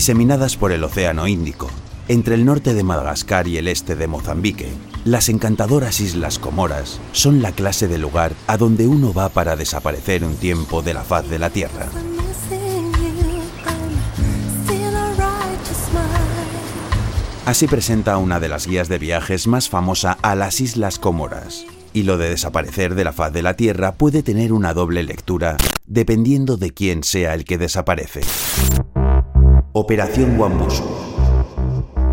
Diseminadas por el Océano Índico, entre el norte de Madagascar y el este de Mozambique, las encantadoras Islas Comoras son la clase de lugar a donde uno va para desaparecer un tiempo de la faz de la Tierra. Así presenta una de las guías de viajes más famosa a las Islas Comoras. Y lo de desaparecer de la faz de la Tierra puede tener una doble lectura dependiendo de quién sea el que desaparece. Operación Wambusu.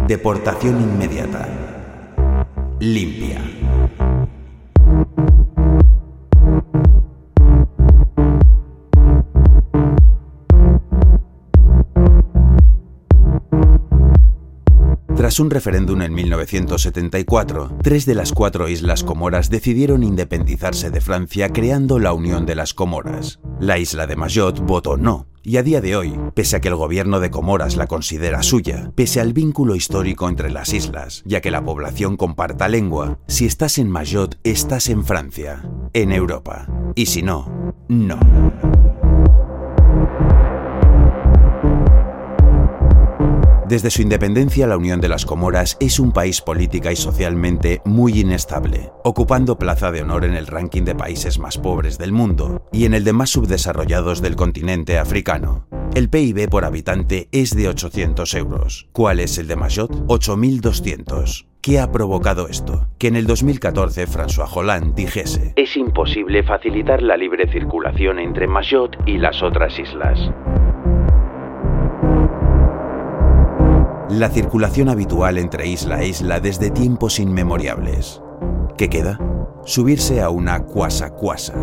Deportación inmediata. Limpia. Tras un referéndum en 1974, tres de las cuatro islas Comoras decidieron independizarse de Francia creando la Unión de las Comoras. La isla de Mayotte votó no, y a día de hoy, pese a que el gobierno de Comoras la considera suya, pese al vínculo histórico entre las islas, ya que la población comparta lengua, si estás en Mayotte estás en Francia, en Europa, y si no, no. Desde su independencia, la Unión de las Comoras es un país política y socialmente muy inestable, ocupando plaza de honor en el ranking de países más pobres del mundo y en el de más subdesarrollados del continente africano. El PIB por habitante es de 800 euros. ¿Cuál es el de Mayotte? 8.200. ¿Qué ha provocado esto? Que en el 2014 François Hollande dijese Es imposible facilitar la libre circulación entre Mayotte y las otras islas. La circulación habitual entre isla e isla desde tiempos inmemoriales. ¿Qué queda? Subirse a una cuasa cuasa.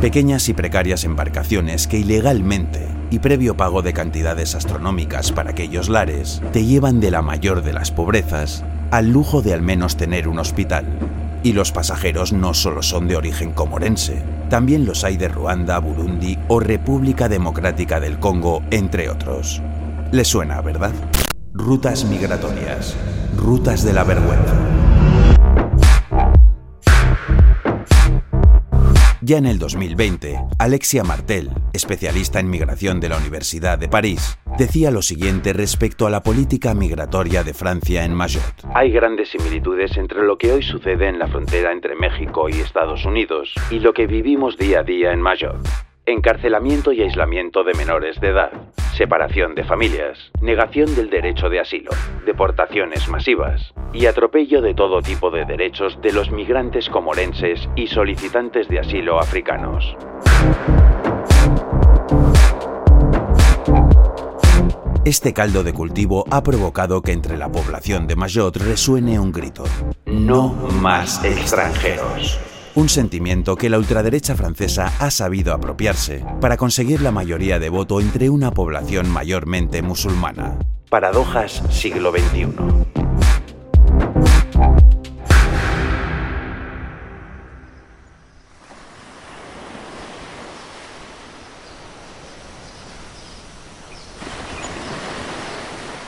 Pequeñas y precarias embarcaciones que ilegalmente y previo pago de cantidades astronómicas para aquellos lares, te llevan de la mayor de las pobrezas al lujo de al menos tener un hospital. Y los pasajeros no solo son de origen comorense, también los hay de Ruanda, Burundi o República Democrática del Congo, entre otros. Le suena, ¿verdad? Rutas migratorias, rutas de la vergüenza. Ya en el 2020, Alexia Martel, especialista en migración de la Universidad de París, decía lo siguiente respecto a la política migratoria de Francia en Mayotte. Hay grandes similitudes entre lo que hoy sucede en la frontera entre México y Estados Unidos y lo que vivimos día a día en Mayotte. Encarcelamiento y aislamiento de menores de edad, separación de familias, negación del derecho de asilo, deportaciones masivas y atropello de todo tipo de derechos de los migrantes comorenses y solicitantes de asilo africanos. Este caldo de cultivo ha provocado que entre la población de Mayotte resuene un grito. No más extranjeros un sentimiento que la ultraderecha francesa ha sabido apropiarse para conseguir la mayoría de voto entre una población mayormente musulmana. Paradojas siglo XXI.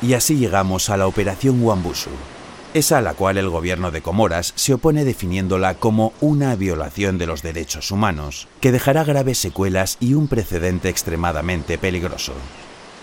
Y así llegamos a la Operación Wambushu, esa a la cual el gobierno de Comoras se opone definiéndola como una violación de los derechos humanos, que dejará graves secuelas y un precedente extremadamente peligroso.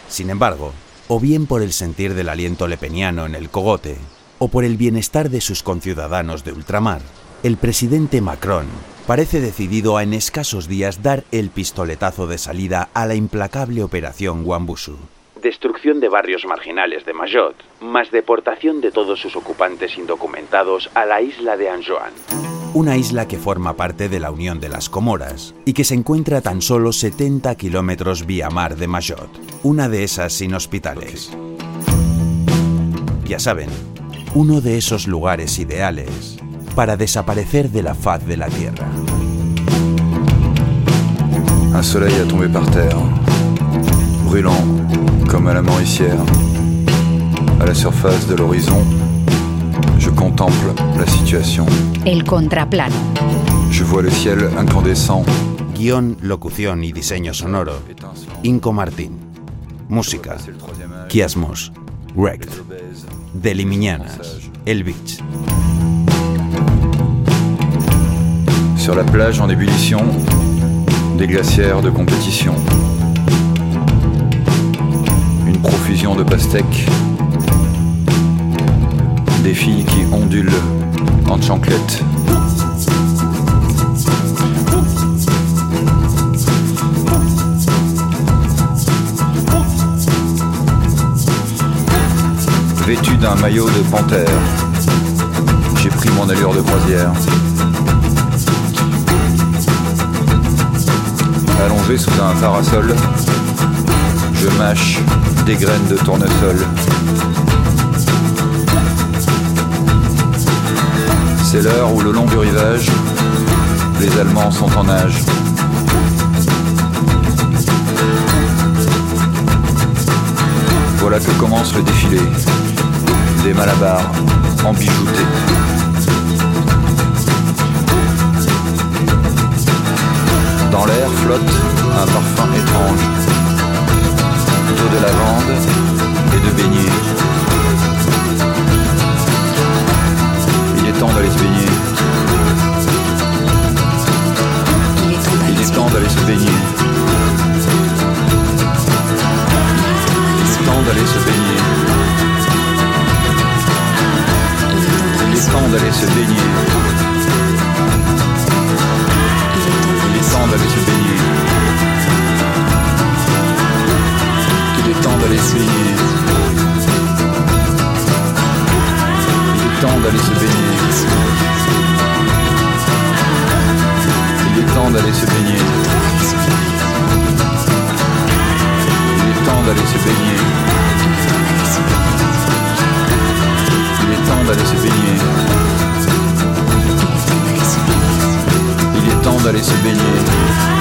Sin embargo, o bien por el sentir del aliento lepeniano en el cogote, o por el bienestar de sus conciudadanos de ultramar, el presidente Macron parece decidido a en escasos días dar el pistoletazo de salida a la implacable operación Wambushu destrucción de barrios marginales de Mayotte, más deportación de todos sus ocupantes indocumentados a la isla de Anjouan. Una isla que forma parte de la Unión de las Comoras y que se encuentra a tan solo 70 kilómetros vía mar de Mayotte, una de esas inhospitales. Ya saben, uno de esos lugares ideales para desaparecer de la faz de la Tierra. Un soleil a tombé par terre, brûlant comme à la Mauricière. À la surface de l'horizon, je contemple la situation. El contraplano. Je vois le ciel incandescent. Guión, locución y diseño sonoro. Inco Martín. Música. Kiasmos. Wrecked. Delimiñanas. El Beach. Sur la plage en ébullition, des glacières de compétition. Profusion de pastèques. Des filles qui ondulent en chanclettes. Vêtu d'un maillot de panthère, j'ai pris mon allure de croisière. Allongé sous un parasol, mâche des graines de tournesol. C'est l'heure où le long du rivage, les Allemands sont en nage. Voilà que commence le défilé des malabars en bijoutés. Dans l'air flotte d'aller se baigner. Il est temps d'aller se baigner. Il est temps d'aller se baigner. Il est temps d'aller se baigner.